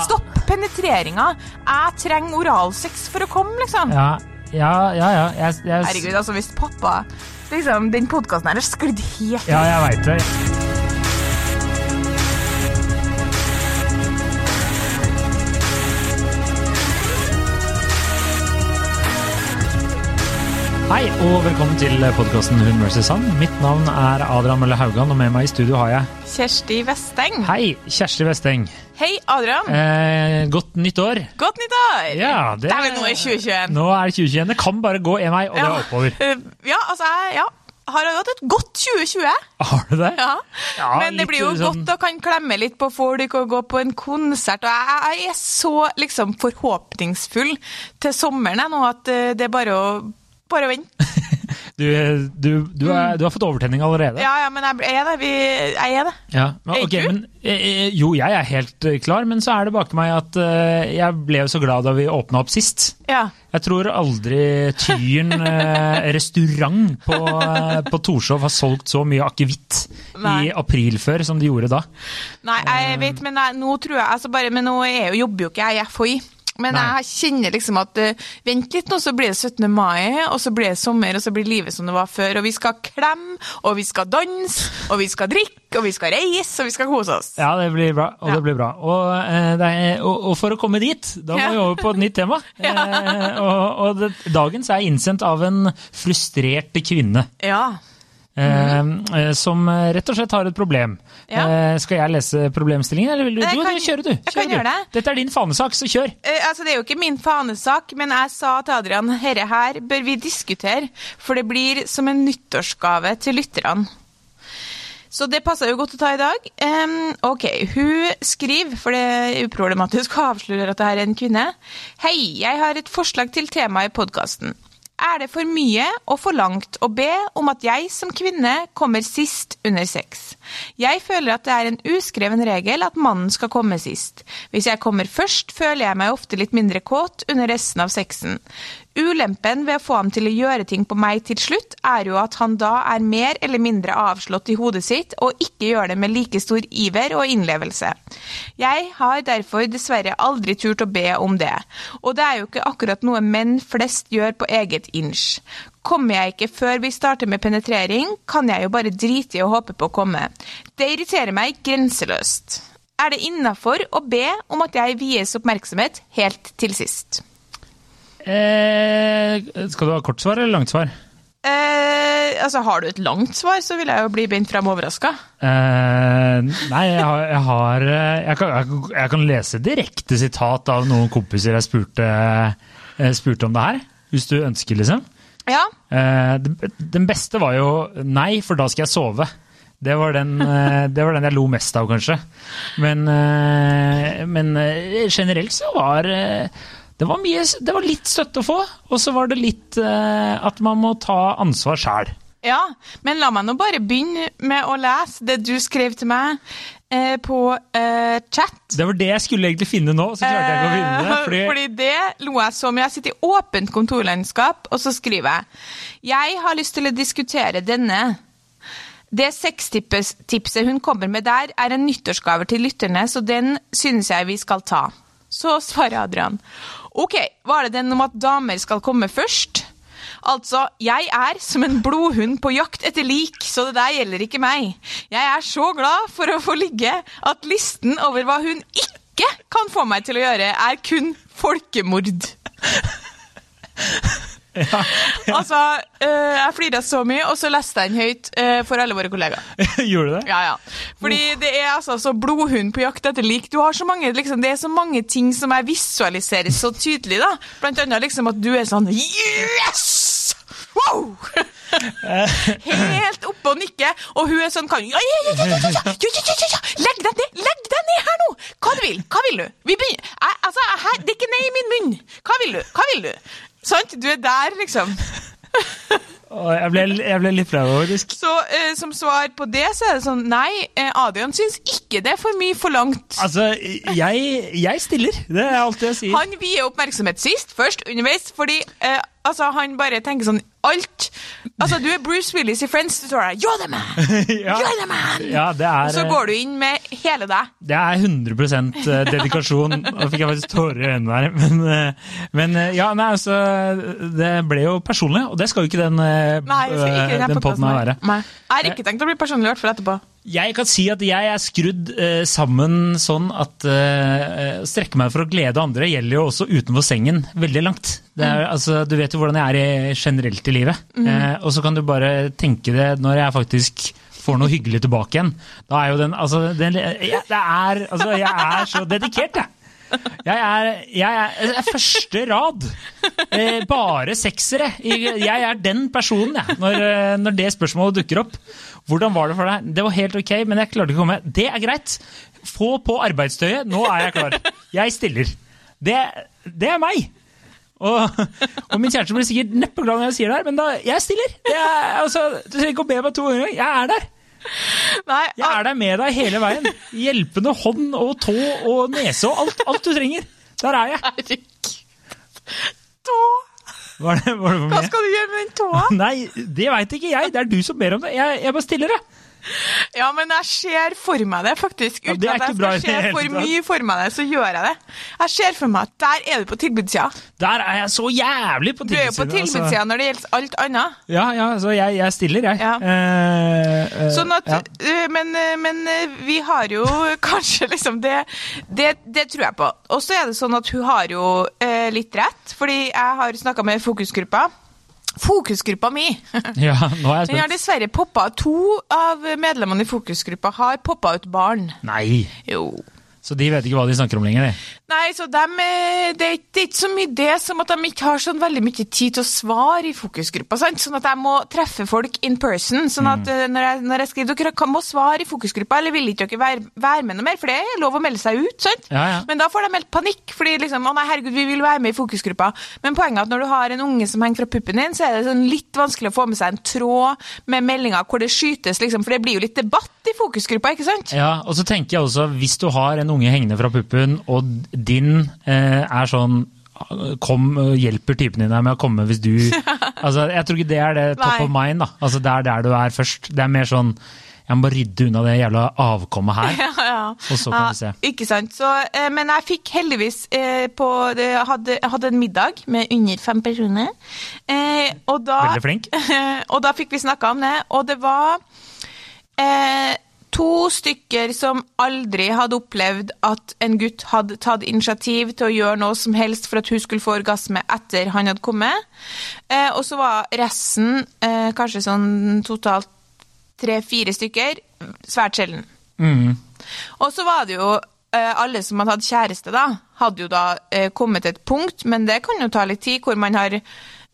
Stopp penetreringa. Jeg trenger oralsex for å komme, liksom. Ja, ja, ja. ja. Jeg, jeg, Herregud, altså, hvis pappa liksom, Den podkasten her har sklidd helt Ja, jeg veit det. Hei og velkommen til podkasten Hun vs. Sand. Mitt navn er Adrian Mølle Haugan, og med meg i studio har jeg Kjersti Vesteng. Hei, Kjersti Westeng. Hei, Adrian. Eh, godt nytt år. Godt nyttår! Ja, det Dæven, nå i 2021. Nå er det 2021. Det kan bare gå en vei, og det er oppover. Eh, Ja, altså, jeg ja, har hatt et godt 2020. Har du det? Ja. Ja, Men det blir jo sånn- godt å kan klemme litt på folk og gå på en konsert. Og jeg, jeg er så liksom forhåpningsfull til sommeren nå at eh, det er bare å, bare å vente. Du, du, du, er, du har fått overtenning allerede? Ja, ja, men jeg er det. Vi, jeg er det. Ja, men, Er men, eh, jo, jeg er helt eh, klar, men så er det bak meg at eh, jeg ble så glad da vi åpna opp sist. Ja. Jeg tror aldri Tyren eh, restaurant på, eh, på Torshov har solgt så mye akevitt i april før som de gjorde da. Nei, jeg vet, men jeg, nå tror jeg altså bare, Men nå er jo, jobber jo ikke jeg i FHI. Men Nei. jeg kjenner liksom at uh, Vent litt nå, så blir det 17. mai, og så blir det sommer, og så blir livet som det var før. Og vi skal klemme, og vi skal danse, og vi skal drikke, og vi skal reise, og vi skal kose oss. Ja, det blir bra. Og, Ja. det blir bra. Og, uh, det er, og, og for å komme dit, da må Ja. vi over på et nytt tema. Eh, og og det, dagens er innsendt av en frustrert kvinne. Ja. Mm. eh, som eh, rett og slett har et problem. Ja. Uh, skal jeg lese problemstillingen, eller vil du? Jo, kan- du kjører du. jeg kan du. gjøre det. Dette er din fanesak, så kjør! Uh, altså, det er jo ikke min fanesak, men jeg sa til Adrian herre her bør vi diskutere, for det blir som en nyttårsgave til lytterne. Så det passer jo godt å ta i dag. Um, ok, hun skriver, for det er uproblematisk å avsløre at det her er en kvinne. Hei, jeg har et forslag til tema i podkasten. Er det for mye og for langt å be om at jeg som kvinne kommer sist under sex? Jeg føler at det er en uskreven regel at mannen skal komme sist. Hvis jeg kommer først, føler jeg meg ofte litt mindre kåt under resten av sexen. Ulempen ved å få ham til å gjøre ting på meg til slutt, er jo at han da er mer eller mindre avslått i hodet sitt, og ikke gjør det med like stor iver og innlevelse. Jeg har derfor dessverre aldri turt å be om det, og det er jo ikke akkurat noe menn flest gjør på eget inch. Kommer jeg ikke før vi starter med penetrering, kan jeg jo bare drite i å håpe på å komme. Det irriterer meg grenseløst. Er det innafor å be om at jeg vies oppmerksomhet helt til sist? Eh, skal du ha kort svar eller langt svar? Eh, altså, har du et langt svar, så vil jeg jo bli bent frem overraska. Eh, nei, jeg har, jeg, har eh, jeg, kan, jeg, kan- lese direkte sitat av noen kompiser jeg spurte, jeg spurte om det her. Hvis du ønsker, liksom. Ja. Eh, den- beste var jo nei, for da skal jeg sove. Det var den, eh, det var den jeg lo mest av, kanskje. Men, eh, men eh, generelt så var eh, det var, mye, det var litt støtte å få, og så var det litt eh, at man må ta ansvar sjæl. ja. Men la meg nå bare begynne med å lese det du skrev til meg eh, på eh, chat. Det var det jeg skulle egentlig finne nå, så klarte jeg ikke å finne det. Eh, Fordi, Fordi det lo jeg så mye. Jeg sitter i åpent kontorlandskap, og så skriver jeg Jeg har lyst til å diskutere denne. Det sextipset hun kommer med der, er en nyttårsgave til lytterne, så den synes jeg vi skal ta. Så svarer Adrian. Ok, var det den om at damer skal komme først? Altså, jeg er som en blodhund på jakt etter lik, så det der gjelder ikke meg. Jeg er så glad for å få ligge at listen over hva hun ikke kan få meg til å gjøre, er kun folkemord. Altså, øh, jeg flirte så mye, og så leste jeg den høyt øh, for alle våre kollegaer. gjorde du det? Ja, ja. Fordi det er altså så blodhund på jakt etter lik. Du har så mange, liksom, det er så mange ting som jeg visualiserer så tydelig, da. Blant annet liksom at du er sånn Yes! Wow! Helt oppe og nikker, og hun er sånn kan ja, ja, ja, ja, Legg deg ned! Legg deg ned her nå! Hva du vil Hva vil du? Vi begynner. altså, her, det er ikke nei i min munn. Hva vil du? Hva vil du? Sant? Du er der, liksom. Jeg ble, jeg ble, litt flau, faktisk. Så eh, som svar på det, så er det sånn Nei, Adrian syns ikke det er for mye forlangt. Altså, jeg, jeg, stiller. Det er alt jeg sier. Han vier oppmerksomhet sist, først, underveis, fordi eh, altså, han bare tenker sånn Alt Altså, du er Bruce Willis i Friends. Du står der You're the man! ja, You're the man! ja, det er Og så går du inn med hele deg. Det er 100 dedikasjon. Nå fikk jeg faktisk tårer i øynene der. Men, eh, men eh, ja, nei, altså Det ble jo personlig, og det skal jo ikke den, eh, Nei, ikke øh, den poden være. Nei. Jeg har ikke tenkt å bli personlig, hvert fall etterpå. Jeg kan si at jeg er skrudd eh, sammen sånn at eh, å strekke meg for å glede andre gjelder jo også utenfor sengen veldig langt. Det er, altså, du vet jo hvordan jeg er i, generelt i livet. Eh, og så kan du bare tenke det når jeg faktisk får noe hyggelig tilbake igjen. Da er jo den Altså, den, jeg, det er, altså, jeg er så dedikert, jeg. Jeg er, jeg er, jeg er første rad. Eh, bare seksere. Jeg er den personen, jeg, når, eh, når det spørsmålet dukker opp. Hvordan var det for deg? Det var helt ok, men jeg klarte ikke å komme. Det er greit. Få på arbeidstøyet. Nå er jeg klar. Jeg stiller. Det, det er meg. Og, og min kjæreste blir sikkert neppe glad når jeg sier det her, men da, jeg stiller. Er, altså, du trenger ikke å be meg to ganger. Jeg er der. Nei, Jeg er der med deg hele veien. Hjelpende hånd og tå og nese og alt, alt du trenger. Der er jeg. herregud. Tå! Hva skal du gjøre med den tåa? Nei, det veit ikke jeg. Det er du som ber om det. Jeg, jeg bare stiller, jeg. Ja, men jeg ser for meg det, faktisk. Ja, Uten det er at jeg skal se for mye for meg det, så gjør jeg det. Jeg ser for meg at der er du på tilbudssida. Der er jeg så jævlig på tilbudssida. Du er jo på tilbudssida altså. når det gjelder alt annet. Ja, ja, så jeg, jeg stiller, jeg. Ja. Eh, eh, Sånn at, ja. øh, men, øh, men øh, vi har jo kanskje liksom det Det, det tror jeg på. Og så er det sånn at hun har jo litt rett, fordi jeg har snakka med fokusgruppa. Fokusgruppa mi! ja, nå er jeg Den har dessverre poppa To av medlemmene i fokusgruppa har poppa ut barn. Nei, Jo. Så de vet ikke hva de snakker om lenger, de. Nei, så dem, eh, det, er ikke- det er ikke så mye det som at de ikke har sånn veldig mye tid til å svare i fokusgruppa. Sant? Sånn at jeg må treffe folk in person. Sånn at mm. når jeg, når jeg skriver dere kan må svare i fokusgruppa, eller vil ikke dere være, være med noe mer? For det er lov å melde seg ut. sant? Ja, ja. Men da får de helt panikk, fordi liksom, å nei, herregud, vi vil være med i fokusgruppa. Men poenget er at når du har en unge som henger fra puppen din, så er det sånn litt vanskelig å få med seg en tråd med meldinger hvor det skytes, liksom, for det blir jo litt debatt i fokusgruppa, ikke sant? Ja, og så tenker jeg også, hvis du har en unge hengende fra puppen, og din eh, er sånn Kom, hjelper typen din deg med å komme hvis du Altså, Jeg tror ikke det er det top Nei. of mind. da. Altså, Det er der du er først. Det er mer sånn Jeg må bare rydde unna det jævla avkommet her. Ja, ja. Og så kan vi se. Ikke sant. Så, eh, men jeg fikk heldigvis eh, på jeg hadde, hadde en middag med under fem personer. Eh, og da, Veldig flink. og da fikk vi snakka om det, og det var eh, to stykker som aldri hadde opplevd at en gutt hadde tatt initiativ til å gjøre noe som helst for at hun skulle få orgasme etter han hadde kommet. Eh, og så var resten, eh, kanskje sånn totalt tre-fire stykker, svært sjelden. Mm. Og så var det jo eh, alle som hadde hatt kjæreste, da, hadde jo da eh, kommet til et punkt, men det kan jo ta litt tid, hvor man har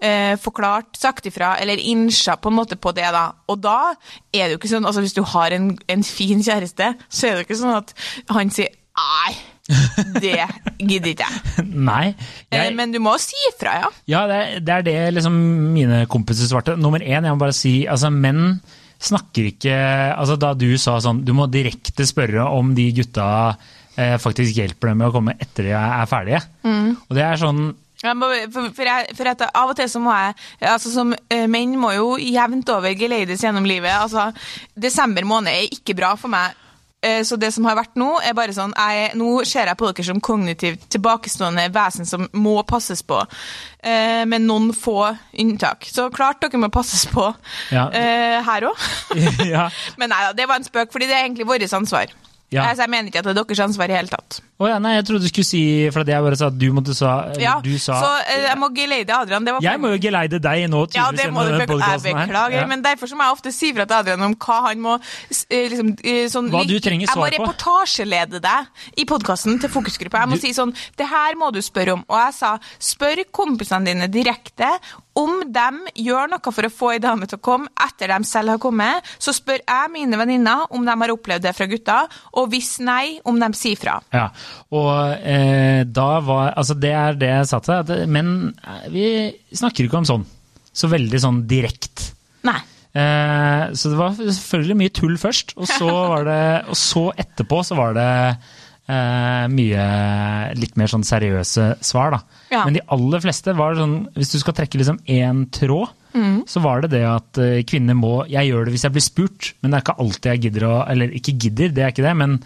eh, forklart, sagt ifra, eller innsja på en måte på det, da. Og da er det jo ikke sånn, altså hvis du har en, en fin kjæreste, så er det jo ikke sånn at han sier nei, det gidder ikke jeg. Nei. Eh, Jeg, Men du må si ifra, ja. Ja, det, det er det liksom mine kompiser svarte. Nummer én, jeg må bare si, altså menn snakker ikke altså Da du sa sånn, du må direkte spørre om de gutta eh, faktisk hjelper dem med å komme etter de er ferdige. Og det er sånn må, for, for, jeg, for at Av og til så må jeg altså Som eh, menn må jo jevnt over geleides gjennom livet. Altså, Desember måned er ikke bra for meg. Eh, Så det som har vært nå, er bare sånn jeg, Nå ser jeg på dere som kognitivt tilbakestående vesen som må passes på. Eh, Med noen få unntak. Så klart dere må passes på Ja. eh, her òg. ja. Men nei da, det var en spøk, fordi det er egentlig vårt ansvar. Ja. Altså, jeg mener ikke at det er deres ansvar i hele tatt. Å ja, nei, jeg trodde du skulle si For jeg bare sa at du måtte sa Ja, Du sa Så eh, jeg må geleide Adrian. Det var Jeg må jo geleide deg nå, Ja, tydeligvis. det må du. Jeg beklager, Ja. men derfor må jeg ofte si fra til Adrian om hva han må eh, liksom, eh, sånn, Hva du trenger svar på. Jeg må reportasjelede deg i podkasten til fokusgruppa. Jeg må Du- si sånn Det her må du spørre om. Og jeg sa spør kompisene dine direkte om de gjør noe for å få ei dame til å komme etter de selv har kommet. Så spør jeg mine venninner om de har opplevd det fra gutta, og hvis nei, om de sier fra. Ja, og eh, da var Altså, det er det jeg sa til deg, men eh, vi snakker ikke om sånn. Så veldig sånn direkte. Nei. Eh, så det var selvfølgelig mye tull først, og så, var det, og så etterpå så var det eh, mye litt mer sånn seriøse svar, da. Ja. Men de aller fleste var sånn Hvis du skal trekke liksom én tråd, Mm. så var det det at eh, kvinner må Jeg gjør det hvis jeg blir spurt, men det er ikke alltid jeg gidder å Eller ikke gidder, det er ikke det, men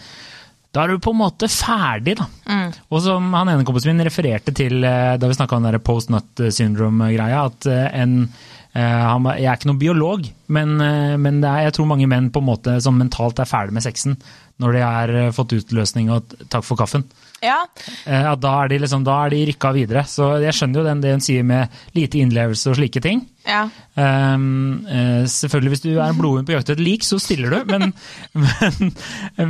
da er du på en måte ferdig, da. Mm. Og som han ene kompisen min refererte til eh, da vi snakka om den post-nut syndrome-greia, at eh, en eh, han, Jeg er ikke noen biolog, men, men det er, jeg tror mange menn på en måte som mentalt er ferdig med sexen når de har eh, fått utløsning og takk for kaffen. Ja, Eh, At da er de, liksom, da er de rykka videre. Så jeg skjønner jo den, det hun sier med lite innlevelse og slike ting. ja. Um, selvfølgelig, hvis du er en blodhund på jakt etter lik, så stiller du, men, men,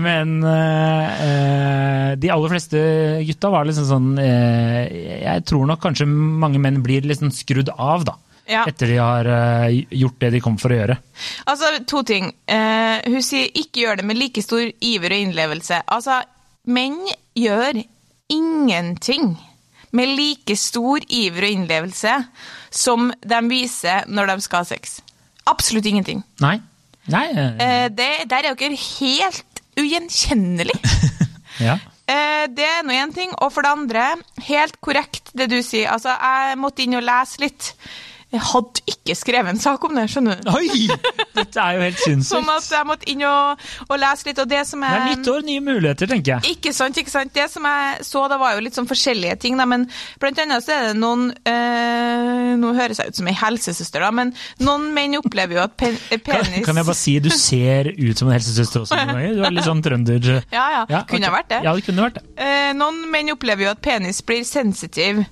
men eh, de aller fleste gutta var liksom sånn uh, Jeg tror nok kanskje mange menn blir liksom skrudd av, da. Ja. Etter de har eh, gjort det de kom for å gjøre. Altså, to ting. Uh, hun sier ikke gjør det med like stor iver og innlevelse. Altså, menn gjør ingenting med like stor iver og innlevelse som de viser når de skal ha sex. Absolutt ingenting. Nei. Nei Eh, det, der er dere helt ugjenkjennelig. ja. Det er nå én ting. Og for det andre, helt korrekt det du sier. Altså, jeg måtte inn og lese litt. Jeg hadde ikke skrevet en sak om det, skjønner du. Oi! Dette er jo helt Sånn at jeg måtte inn og, og lese litt. Og det som Det er er nytt år, nye muligheter, tenker jeg. Ikke sant, ikke sant. Det som jeg så, da var jo litt sånn forskjellige ting, da, men blant annet så er det noen øh, Nå høres jeg ut som ei helsesøster, da, men noen menn opplever jo at pen, penis kan jeg bare si, du ser ut som en helsesøster også noen ganger. Du er litt sånn trønder. Ja, ja. Kunne okay. vært det. Ja, det kunne vært det. Eh, noen menn opplever jo at penis blir sensitiv,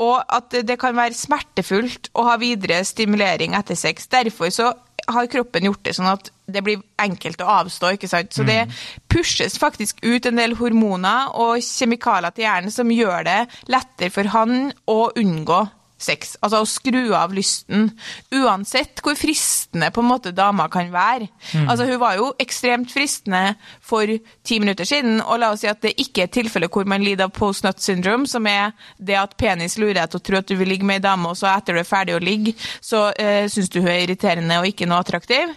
og at det kan være smertefullt å ha videre stimulering etter sex. Derfor så har kroppen gjort det sånn at det blir enkelt å avstå, ikke sant. Så det pushes faktisk ut en del hormoner og kjemikalier til hjernen som gjør det lettere for han å unngå sex. Altså å skru av lysten. Uansett hvor fristende på en måte dama kan være. Altså Hun var jo ekstremt fristende for ti minutter siden, og la oss si at det ikke er et tilfelle hvor man lider av post-nut syndrome, som er det at penis lurer deg til å tro at du vil ligge med ei dame, og så etter du er ferdig å ligge, så uh, syns du hun er irriterende og ikke noe attraktiv.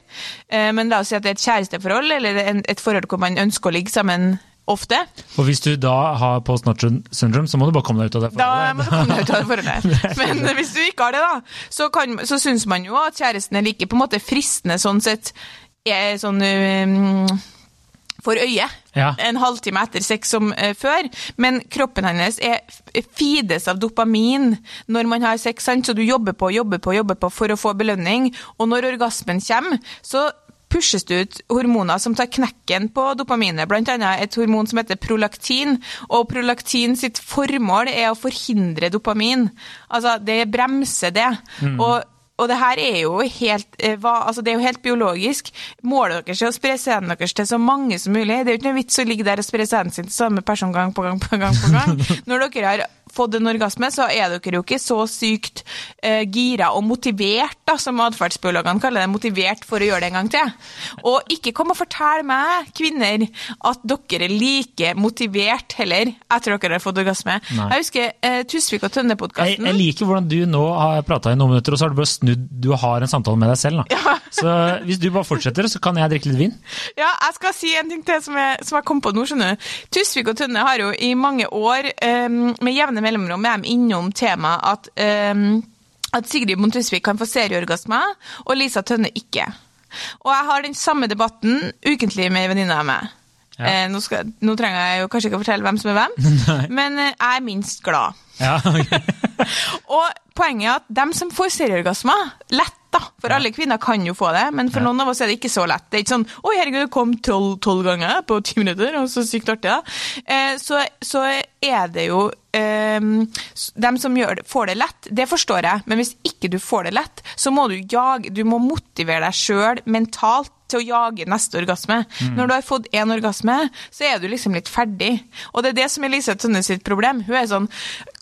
Eh, men la oss si at det er et kjæresteforhold, eller en, et forhold hvor man ønsker å ligge sammen ofte. Og hvis du da har post-nut syndrome, så må du bare komme deg ut av det. Da forholdet. må du komme deg ut av det forholdet. Men hvis du ikke har det, da, så, kan, så syns man jo at kjæresten er like på en måte fristende sånn sett er sånn um, for øyet. Ja. En halvtime etter sex som uh, før. Men kroppen hennes er fides av dopamin når man har sex, sant? så du jobber på, jobber på, jobber på for å få belønning. Og når orgasmen kommer, så pushes det ut hormoner som tar knekken på dopaminet, annet et hormon som heter prolaktin. Og prolaktin sitt formål er å forhindre dopamin. Altså, det bremser det. Og, og det her er jo helt, eh, altså det er jo helt biologisk. Målet deres er å spre sæden deres til så mange som mulig. Det er jo ikke noe vits å ligge der og spre sæden sin til samme person gang på gang på gang. på gang. Når dere har fått en orgasme, så er dere jo ikke så sykt eh, gira og motivert, da, som atferdsbiologene kaller det, motivert for å gjøre det en gang til. Og ikke kom og fortell meg, kvinner, at dere er like motivert heller etter dere har fått orgasme. Nei. Jeg husker eh, Tusvik og Tønne-podkasten. jeg liker hvordan du nå har prata i noen minutter, og så har du bare snudd Du har en samtale med deg selv. Da. Så hvis du bare fortsetter, så kan jeg drikke litt vin. Ja, jeg skal si en ting til som jeg, som jeg kom på nå, skjønner du. Tusvik og Tønne har jo i mange år um, med jevne mellomrom er de innom temaet at, um, at Sigrid Montesvik kan få serieorgasmer, og Lisa Tønne ikke. Og jeg har den samme debatten ukentlig med ei venninne av meg. Ja. Eh, nå, skal, nå trenger jeg jo kanskje ikke å fortelle hvem som er hvem, men eh, jeg er minst glad. Ja, ok. Og poenget er at dem som får serieorgasmer, lett da, for alle kvinner kan jo få det, men for noen av oss er det ikke så lett. Det er ikke sånn 'Oi, herregud, det kom tolv, ganger på ti minutter', og så sykt artig, da. Eh, så, så er det jo eh, Dem som gjør det, får det lett, det forstår jeg, men hvis ikke du får det lett, så må du jage Du må motivere deg sjøl mentalt til å jage neste orgasme. Når du har fått én orgasme, så er du liksom litt ferdig. Og det er det som er Lise Tønne sitt problem. Hun er sånn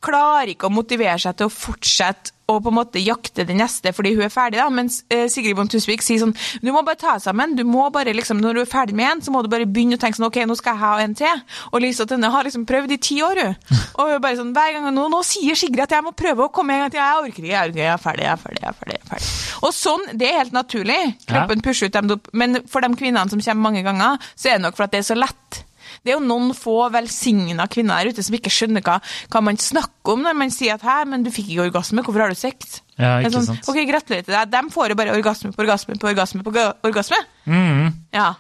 Klarer ikke å motivere seg til å fortsette å på en måte jakte det neste fordi hun er ferdig, da. Mens eh, Sigrid Bonde Tusvik sier sånn Du må bare ta sammen. Du må bare liksom, Når du er ferdig med en, så må du bare begynne å tenke sånn OK, nå skal jeg ha en til. Og Lisa Tønne har liksom prøvd i ti år, hun. Og hun bare sånn hver gang nå, nå sier Sigrid at jeg må prøve å komme en gang til. Jeg orker ikke, jeg orker ikke, jeg er ferdig, jeg er ferdig, jeg er ferdig. Jeg er ferdig. Og sånn, det er helt naturlig. Kroppen pusher ut dem, dop- men for de kvinnene som kommer mange ganger, så er det nok for at det er så lett. Det er jo noen få velsigna kvinner der ute som ikke skjønner hva, hva man snakker om når man sier at 'hæ, men du fikk ikke orgasme, hvorfor har du sex?' Ja, ikke sånn, sant. ok, gratulerer til deg. De får jo bare orgasme på orgasme på orgasme på orgasme. Mm. Ja.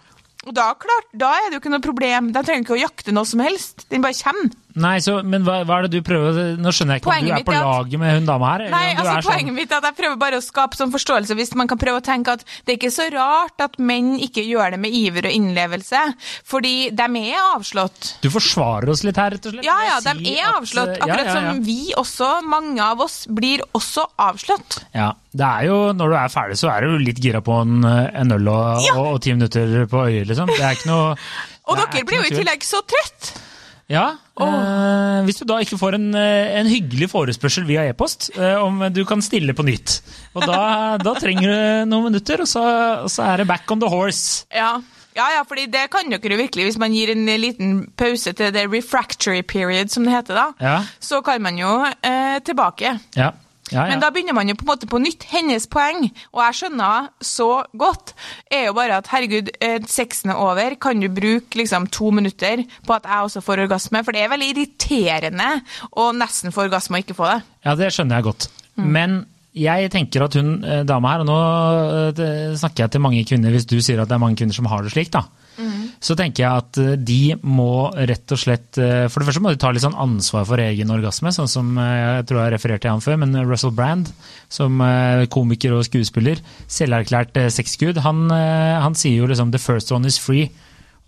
Og da, klart, da er det jo ikke noe problem. De trenger ikke å jakte noe som helst. Den bare kommer. Nei, så, men hva, hva er det du prøver Nå skjønner jeg ikke om du er på at- laget med hun dama her? Nei, altså sånn- Poenget mitt er at jeg prøver bare å skape sånn forståelse. Hvis man kan prøve å tenke at det er ikke så rart at menn ikke gjør det med iver og innlevelse. Fordi de er avslått. Du forsvarer oss litt her, rett og slett? Ja, ja, de si er at, avslått. Akkurat ja, ja, ja. som vi også, mange av oss, blir også avslått. Ja, det er jo, Når du er ferdig, så er du litt gira på en, en øl og, og, og ti minutter på øyet, liksom. Det er ikke noe Og er dere blir jo i tillegg så trøtt. Ja, eh, Hvis du da ikke får en, eh, en hyggelig forespørsel via e-post uh, om du kan stille på nytt. Og da, da trenger du noen minutter, og så, og så er det back on the horse. Ja. Ja, ja, fordi det kan dere virkelig. Hvis man gir en liten pause til det refractory period, som det heter da, Ja. så kan man jo eh, tilbake. Ja, ja, ja. Men da begynner man jo på en måte på nytt. Hennes poeng, og jeg skjønner så godt, er jo bare at herregud, eh, sexen er over, kan du bruke liksom to minutter på at jeg også får orgasme? For det er veldig irriterende å nesten få orgasme og ikke få det. Ja, det skjønner jeg godt. Mm. Men jeg tenker at hun eh, dama her, og nå eh, snakker jeg til mange kvinner hvis du sier at det er mange kvinner som har det slik, da. Mm. Så tenker jeg at eh, de må rett og slett eh, For det første må de ta litt sånn ansvar for egen orgasme, sånn som eh, jeg tror jeg refererte til han før, men Russell Brand, som komiker og skuespiller, selverklært sexgud, han, han sier jo liksom 'the first one is free'.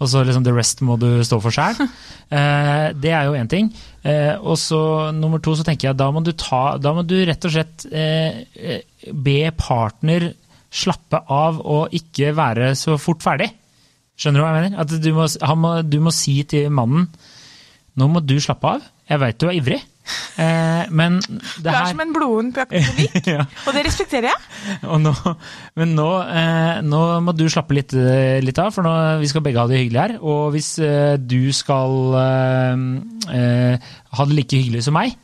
Og så liksom the rest må du stå for sjæl. Eh, det er jo én ting. Eh, og så nummer to så tenker jeg da må du ta Da må du rett og slett eh, eh, be partner slappe av og ikke være så fort ferdig. Skjønner du hva jeg mener? At du må, han må, du må si til mannen nå må du slappe av. Jeg veit du er ivrig, eh, men Du er som en bloden på jakt ja. og det respekterer jeg. Og nå, men nå, eh, nå må du slappe litt, eh, litt av, for nå, vi skal begge ha det hyggelig her. Og hvis eh, du skal eh, eh, ha det like hyggelig som meg,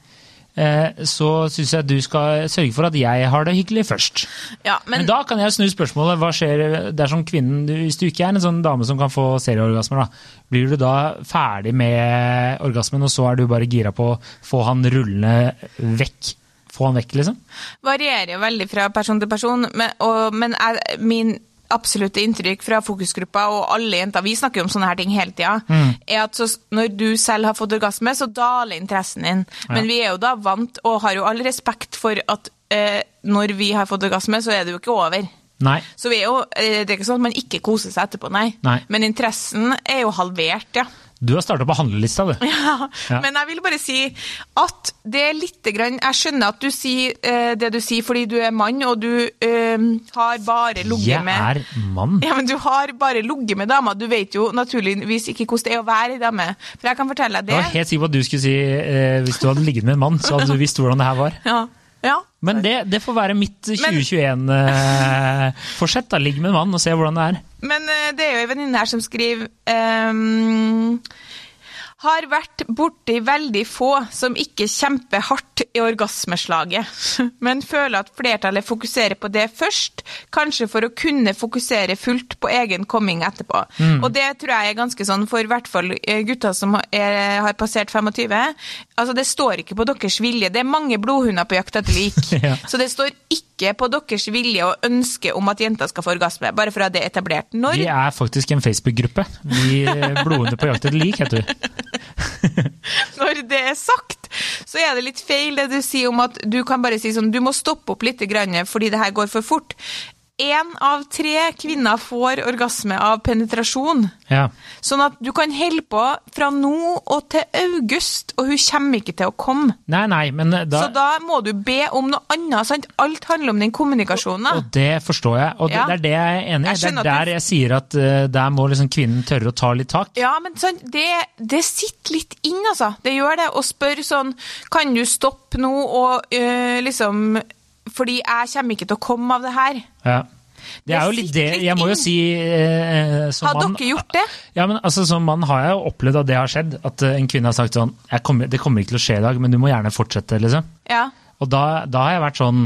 så syns jeg du skal sørge for at jeg har det hyggelig først. Ja, Men, men, da kan jeg snu spørsmålet. Hva skjer dersom kvinnen Hvis du ikke er en sånn dame som kan få serieorgasmer, da, blir du da ferdig med orgasmen, og så er du bare gira på å få han rullende vekk? Få han vekk, liksom? varierer jo veldig fra person til person, men, og, men er, min absolutte inntrykk fra fokusgruppa og alle jenter, vi snakker jo om sånne her ting hele tida, Mm. er at så, når du selv har fått orgasme, så daler interessen din. Men vi er jo da vant, og har jo all respekt for at eh, når vi har fått orgasme, så er det jo ikke over. Nei. Så vi er jo, eh, det er ikke sånn at man ikke koser seg etterpå, nei. Nei. Men interessen er jo halvert, ja. Du har starta på handlelista, du. Ja, Ja. men jeg vil bare si at det er lite grann Jeg skjønner at du sier eh, det du sier fordi du er mann, og du eh, har bare ligget Jeg er mann. ja, men Du har bare ligget med damer. Du vet jo naturligvis ikke hvordan det er å være ei dame. For jeg kan fortelle deg det. Jeg var helt sikker på at du skulle si eh, hvis du hadde ligget med en mann, så hadde du visst hvordan det her var. Ja. Ja. Men det, det får være mitt 2021-forsett. da Ligg med en mann og se hvordan det er. Men eh, det er jo ei venninne her som skriver ehm, har vært borti veldig få som ikke kjemper hardt i orgasmeslaget, men føler at flertallet fokuserer på det først, kanskje for å kunne fokusere fullt på egen komming etterpå. Og det tror jeg er ganske sånn for i hvert fall eh, gutter som er, har passert 25. Altså Det står ikke på deres vilje. Det er mange blodhunder på jakt etter lik. Ja. Så det står ikke på deres vilje og ønske om at jenter skal få orgasme, bare for å ha det etablert. Når Vi er faktisk en Facebook-gruppe. Vi eh, blodhunder på jakt etter lik, heter vi. når det er sagt, så er det litt feil det du sier om at du kan bare si sånn Du må stoppe opp litt fordi det her går for fort. Én av tre kvinner får orgasme av penetrasjon. Ja. Sånn at du kan holde på fra nå og til august, og hun kommer ikke til å komme. Nei, nei, men eh, da, Så da må du be om noe annet. sant? Alt handler om den kommunikasjonen. Og, Og det forstår jeg, og det, Ja. det er det jeg er enig i. Det er der du- jeg sier at uh, der må liksom kvinnen tørre å ta litt tak. Ja, men sånn, det, det sitter litt inn, altså. Det gjør det. Å spørre sånn Kan du stoppe nå og uh, liksom Fordi jeg kommer ikke til å komme av det her. Ja. Det er jo litt det Jeg må jo si eh, som Har dere gjort det? Ja, men altså Som mann har jeg jo opplevd at det har skjedd. At eh, en kvinne har sagt sånn kommer, 'Det kommer ikke til å skje i dag, men du må gjerne fortsette', liksom. Ja. Og da, da har jeg vært sånn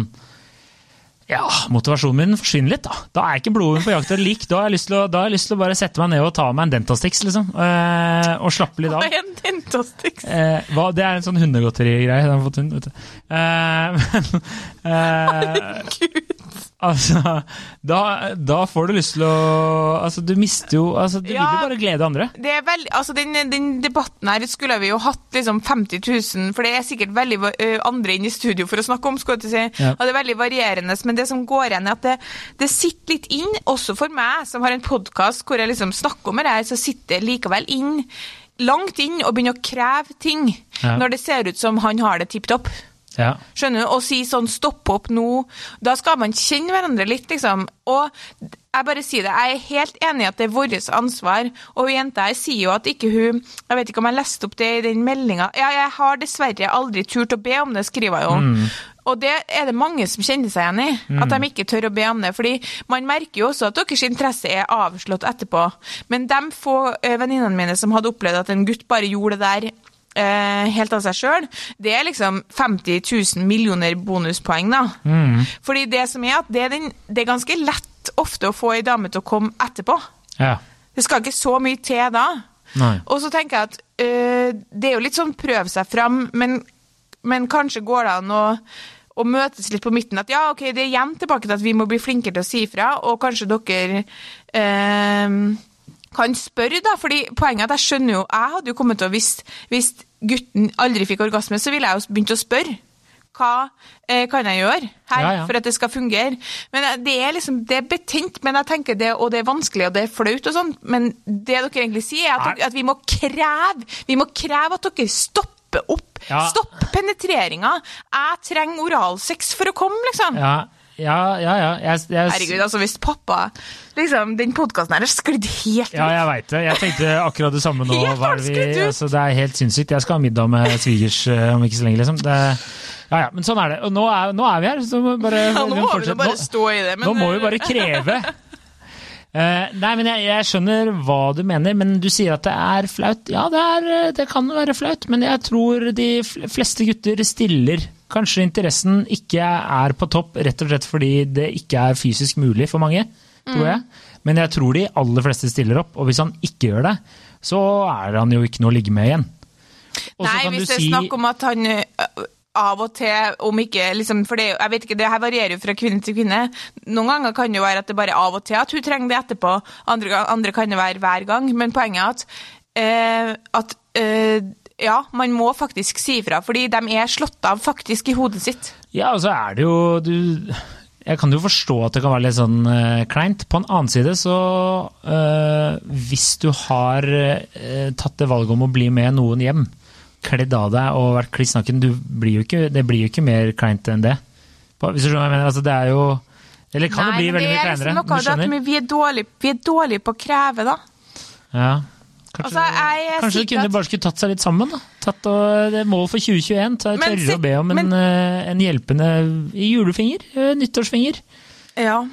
Ja, motivasjonen min forsvinner litt, da. Da er ikke blodet på jakt etter lik. Da har, jeg lyst til å, da har jeg lyst til å bare sette meg ned og ta meg en Dentastix, liksom. Eh, og slappe litt Hva av. er en Dentastix? Eh, hva, det er en sånn hundegodterigreie. den har fått hund, vet du. Eh, men eh, altså, da, da får du lyst til å Altså, du mister jo altså, Du vil jo bare glede andre. Det er veldig, altså den, den debatten her skulle vi jo hatt liksom 50 000, for det er sikkert veldig andre inne i studio for å snakke om, skulle jeg si. Ja. Og det er veldig varierende, men det som går igjen er at det, det sitter litt inn, også for meg som har en podkast hvor jeg liksom snakker om det her, så sitter det likevel inn, langt inn, og begynner å kreve ting Ja. når det ser ut som han har det tipp topp. Ja. Skjønner du? Å si sånn 'stopp opp nå', da skal man kjenne hverandre litt, liksom. Og jeg bare sier det, jeg er helt enig i at det er vårt ansvar. Og jenta her sier jo at ikke hun Jeg vet ikke om jeg leste opp det i den meldinga. Ja, jeg har dessverre aldri turt å be om det, skriver hun jo. Og det er det mange som kjenner seg igjen i. At de ikke tør å be om det. fordi man merker jo også at deres interesse er avslått etterpå. Men de få eh, venninnene mine som hadde opplevd at en gutt bare gjorde det der eh, helt av seg sjøl, det er liksom 50 000 millioner bonuspoeng, da. Fordi det som er at det er, den, det er ganske lett ofte å få ei dame til å komme etterpå. ja. Det skal ikke så mye til da. Nei. Og så tenker jeg at øh, det er jo litt sånn prøve seg fram, men, men kanskje går det an å, å møtes litt på midten. At ja, ok, det er igjen tilbake til at vi må bli flinkere til å si fra, og kanskje dere øh, kan spørre, da. fordi poenget er at jeg skjønner jo Jeg hadde jo kommet til å hvis, hvis gutten aldri fikk orgasme, så ville jeg jo begynt å spørre. Hva eh, kan jeg gjøre her Ja, ja. for at det skal fungere? Men eh, Det er liksom, det er betent, men jeg tenker det, og det er vanskelig og det er flaut. og sånn, Men det dere egentlig sier, er at, at vi må kreve vi må kreve at dere stopper opp. Ja. Stopp penetreringa. Jeg trenger oralsex for å komme, liksom. Ja, ja, ja. ja. Jeg, jeg, Herregud, altså hvis pappa liksom, Den podkasten her har sklidd helt ut. Ja, jeg veit det. Jeg tenkte akkurat det samme nå. Helt var vi, altså, det er helt sinnssykt. Jeg skal ha middag med svigers eh, om ikke så lenge, liksom. Det, ja, ja, men sånn er det. Og nå er, nå er vi her, så bare, Ja, nå må vi bare stå i det. Men, Nå må vi bare kreve. Uh, nei, men jeg, jeg skjønner hva du mener, men du sier at det er flaut. Ja, det, er, eh, det kan være flaut, men jeg tror de fleste gutter stiller. Kanskje interessen ikke er på topp rett og slett fordi det ikke er fysisk mulig for mange, tror jeg. Men jeg tror de aller fleste stiller opp, og hvis han ikke gjør det, så er han jo ikke noe å ligge med igjen. Også Nei, kan hvis du det er si- snakk om at han av og til, om ikke liksom, For det, jeg vet ikke, det her varierer jo fra kvinne til kvinne. Noen ganger kan det jo være at det bare er av og til at hun trenger det etterpå. Andre, andre kan det være hver gang. Men poenget er at, eh, at eh, ja, man må faktisk si ifra. Fordi de er slått av faktisk i hodet sitt. Ja, og så er det jo du, Jeg kan jo forstå at det kan være litt sånn uh, kleint. På en annen side så uh, Hvis du har uh, tatt det valget om å bli med noen hjem, kledd av deg og vært kliss naken, det blir jo ikke mer kleint enn det. Hvis du skjønner hva jeg mener? Altså, det er jo Eller kan det bli veldig mye er kleinere? liksom noe men av det at er dårlige vi er dårlige på å kreve, da. Ja. Kanskje, Altså, jeg kanskje sikker kunne at- bare skulle tatt seg litt sammen? da? Tatt og, det mål for 2021. Så Men Tørre å be om en, men- eh, en hjelpende julefinger. eh, Nyttårsfinger. Ja.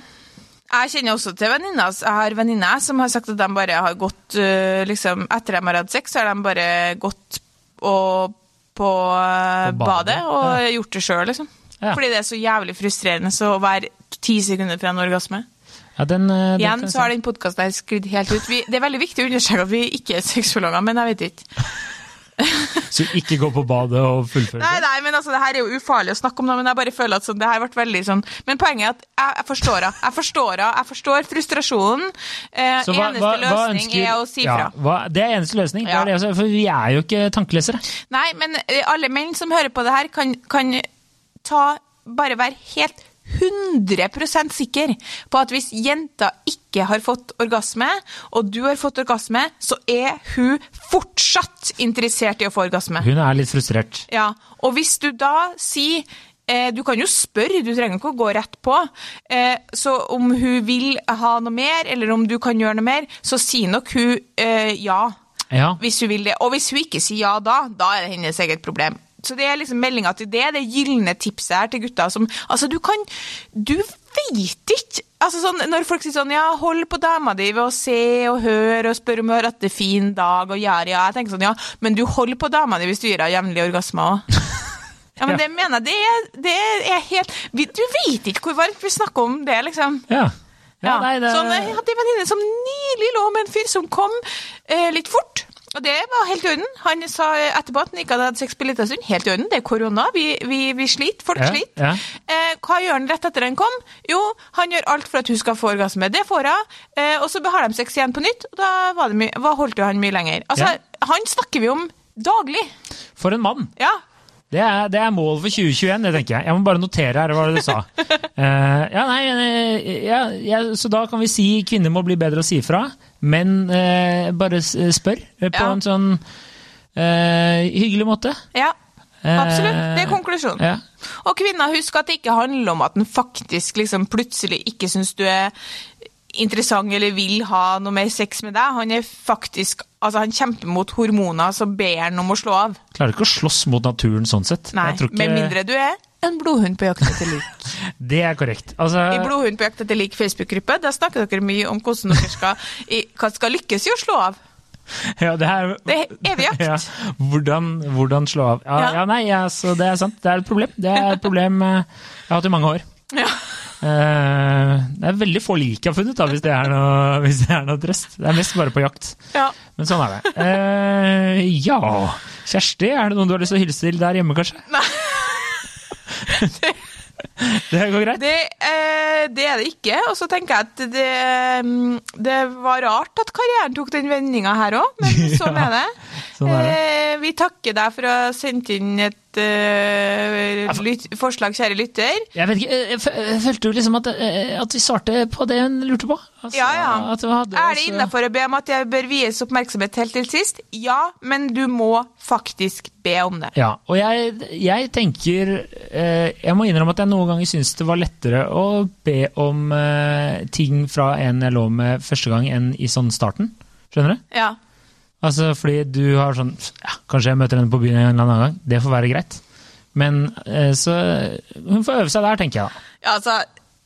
Jeg kjenner også til venninner. Jeg har venninner som har sagt at de bare har gått øh, liksom, Etter de har hatt sex, så har de bare gått og, på, På badet, og og gjort det sjøl, liksom. Ja. Fordi det er så jævlig frustrerende så å være ti sekunder fra en orgasme. Ja, den, eh, den Igjen så har den podkasten sklidd helt ut. Vi, det er veldig viktig å understreke at vi ikke er sexologer, men jeg vet ikke. Så ikke gå på badet og fullføre Nei, nei, men altså, det her er jo ufarlig å snakke om, det, men jeg bare føler at sånn, det her ble veldig sånn Men poenget er at jeg, jeg forstår henne. Jeg forstår henne. Jeg forstår frustrasjonen. Eh, Så hva- eneste hva- hva løsning ønsker- er å si ja, fra. hva, det er eneste løsning, det Ja. er det, altså, for vi er jo ikke tankelesere. Nei, men eh, alle menn som hører på det her, kan, kan ta Bare være helt 100% sikker på at hvis jenta ikke har fått orgasme, og du har fått orgasme, så er hun fortsatt interessert i å få orgasme. Hun er litt frustrert. Ja, og hvis du da sier eh, Du kan jo spørre, du trenger ikke å gå rett på. Eh, så om hun vil ha noe mer, eller om du kan gjøre noe mer, så sier nok hun eh, ja. Ja. Hvis hun vil det. Og hvis hun ikke sier ja da, da er det hennes eget problem. Så det er liksom meldinga til det, det gylne tipset her til gutter som Altså, du kan Du veit ikke! Altså sånn, Når folk sier sånn Ja, hold på dama di ved å se og høre og spørre om hun har hatt en fin dag og gjør ja. Jeg tenker sånn, ja, men du holder på dama di hvis du gir henne jevnlige orgasmer òg. Ja, men Ja. det mener jeg, det er, det er helt Du vet ikke hvor varmt vi snakker om det, liksom. Ja. ja Ja, nei, det, sånn, jeg hadde en venninne som nylig lå med en fyr som kom eh, litt fort. Og det var helt i orden. Han sa etterpå at han ikke hadde hatt sex på en liten stund. Helt i orden, det er korona. Vi, vi, vi sliter. Folk Ja, sliter. ja. Eh, hva gjør han rett etter han kom? Jo, han gjør alt for at hun skal få orgasme. Det får hun. Eh, og så har de sex igjen på nytt, og da var det mye, holdt jo han mye lenger. Altså, Ja. Han snakker vi om daglig. For en mann! Ja. Det er, det er mål for 2021, det tenker jeg. Jeg må bare notere her hva du sa. Uh, ja, nei, eh, ja, ja, så da kan vi si kvinner må bli bedre å si fra, men eh, bare spør eh, på Ja. en sånn eh, hyggelig måte. ja. Eh, Absolutt. Det er konklusjonen. Ja. Og kvinner, husk at det ikke handler om at den faktisk liksom plutselig ikke syns du er interessant eller vil ha noe mer sex med deg. Han er faktisk Altså, han kjemper mot hormoner, så ber han om å slå av. Klarer ikke å slåss mot naturen sånn sett. Nei, ikke- Med mindre du er en blodhund på jakt etter lik. Det er korrekt. Altså, I Blodhund på jakt etter lik Facebook-gruppe der snakker dere mye om hvordan dere skal, i, skal lykkes i å slå av. ja, det er, Det er evig jakt. Ja, hvordan, hvordan slå av. Ja, Ja. ja nei, ja, så det er sant. Det er et problem. Det er et problem eh, jeg har hatt i mange år. Ja. Uh, det er veldig få lik jeg har funnet, da, hvis det, noe, hvis det er noe trøst. Det er mest bare på jakt. ja. Men sånn er det. Uh, ja Kjersti, er det noen du har lyst til å hilse til der hjemme, kanskje? Nei. det går greit? Det, eh, det er det ikke. Og så tenker jeg at det, mm, det var rart at karrieren tok den vendinga her òg, men sånn Ja, er det. sånn er det. Eh, vi takker deg for å ha sendt inn et eh, lyt, forslag, kjære lytter. Jeg vet ikke, jeg følte jo liksom at, eh, at vi svarte på det hun lurte på. Altså, Ja, ja. Hadde Er det innafor å be om at jeg bør vies oppmerksomhet helt til sist? Ja, men du må faktisk be om det. Ja, og jeg, jeg tenker eh, Jeg må innrømme at jeg noen ganger syns det var lettere å be om eh, ting fra en jeg lå med første gang, enn i sånn starten. Skjønner du? Ja. Altså fordi du har sånn ja, Kanskje jeg møter henne på byen en eller annen gang. Det får være greit. Men eh, så Hun får øve seg der, tenker jeg da. Ja, altså,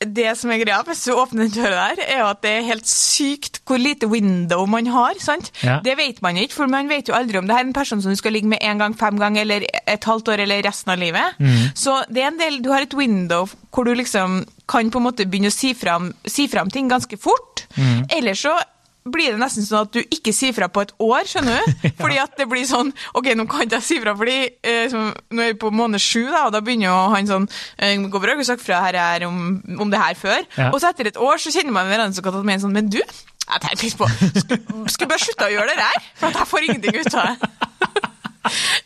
det som er greia hvis du åpner den døra der, er jo at det er helt sykt hvor lite window man har. sant? Ja. Det vet man ikke, for man vet jo aldri om det er en person som du skal ligge med en gang, fem ganger, eller et halvt år, eller resten av livet. Mm. Så det er en del, du har et window hvor du liksom kan på en måte begynne å si fram, si fram ting ganske fort. Mm. Eller så blir det nesten sånn at du ikke sier fra på et år, skjønner du? Fordi at det blir sånn Ok, nå kan ikke jeg si fra, fordi eh, som, nå er vi på måned sju, da, og da begynner jo han sånn eh, Går bra, jeg har sagt fra her, her om, om det her før. Ja. Og så etter et år så kjenner man hverandre så godt at man er sånn Men du, jeg tenkte litt på Skulle skulle bare slutta å gjøre det der, for at jeg får ingenting ut av det.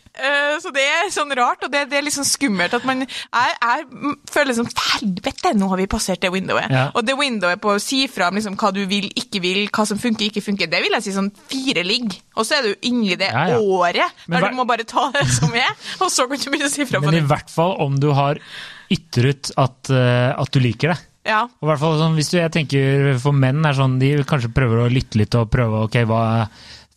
Eh, Så det er sånn rart, og det, det er litt sånn skummelt at man jeg, jeg føler sånn Helvete, nå har vi passert det windowet. Ja. Og det windowet på å si fra om liksom, hva du vil, ikke vil, hva som funker, ikke funker, det vil jeg si sånn fire ligg. Og så er du inni det Ja, ja. året der hva- du må bare ta det som er, og så kan du begynne å si fra på Men i hvert fall om du har ytret at, eh, at du liker det. Ja. Og i hvert fall sånn, hvis du, jeg tenker For menn er sånn, de kanskje prøver å lytte litt og prøve ok, hva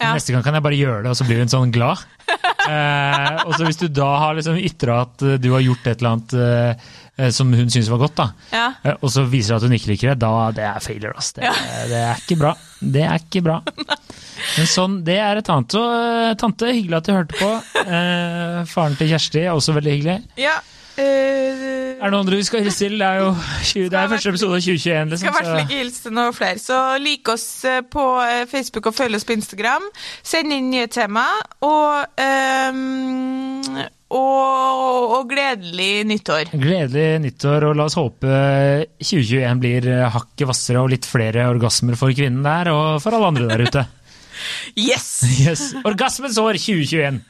Ja. Neste gang kan jeg bare gjøre det, og så blir hun sånn glad. eh, og så hvis du da har liksom ytra at eh, du har gjort et eller annet eh, som hun syns var godt, da, Ja. eh, og så viser det at hun ikke liker det, da det er failure. ass. Det, det er ikke bra. Det er ikke bra. Men sånn, det er et annet. Så eh, tante, hyggelig at du hørte på. Eh, faren til Kjersti er også veldig hyggelig. ja. eh, Er det noen andre vi skal hilse til? Det er jo 20, det er første episode av 2021. Liksom, skal i hvert fall ikke hilse til noen flere. Så lik oss eh, på eh, Facebook og følg oss på Instagram. Send inn nye tema. Og, um, og, og gledelig nyttår. Gledelig nyttår, og la oss håpe 2021 blir hakket hvassere og litt flere orgasmer for kvinnen der, og for alle andre der ute. Yes! Yes. Orgasmens år 2021!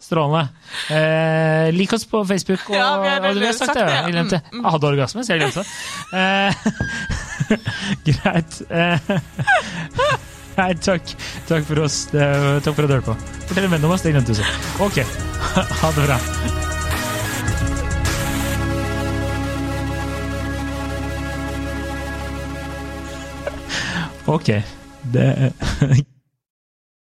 Strålende. Eh, lik oss på Facebook. Og, Ja, vi har og har sagt det. ja. Jeg glemte. Mm, Jeg hadde orgasme, så jeg glemte det. Eh, greit. Eh, nei, takk. Takk for oss. Takk for at du hørte på. Fortell en venn om oss, det glemte du så. Ok. Ha det bra. Ok. Det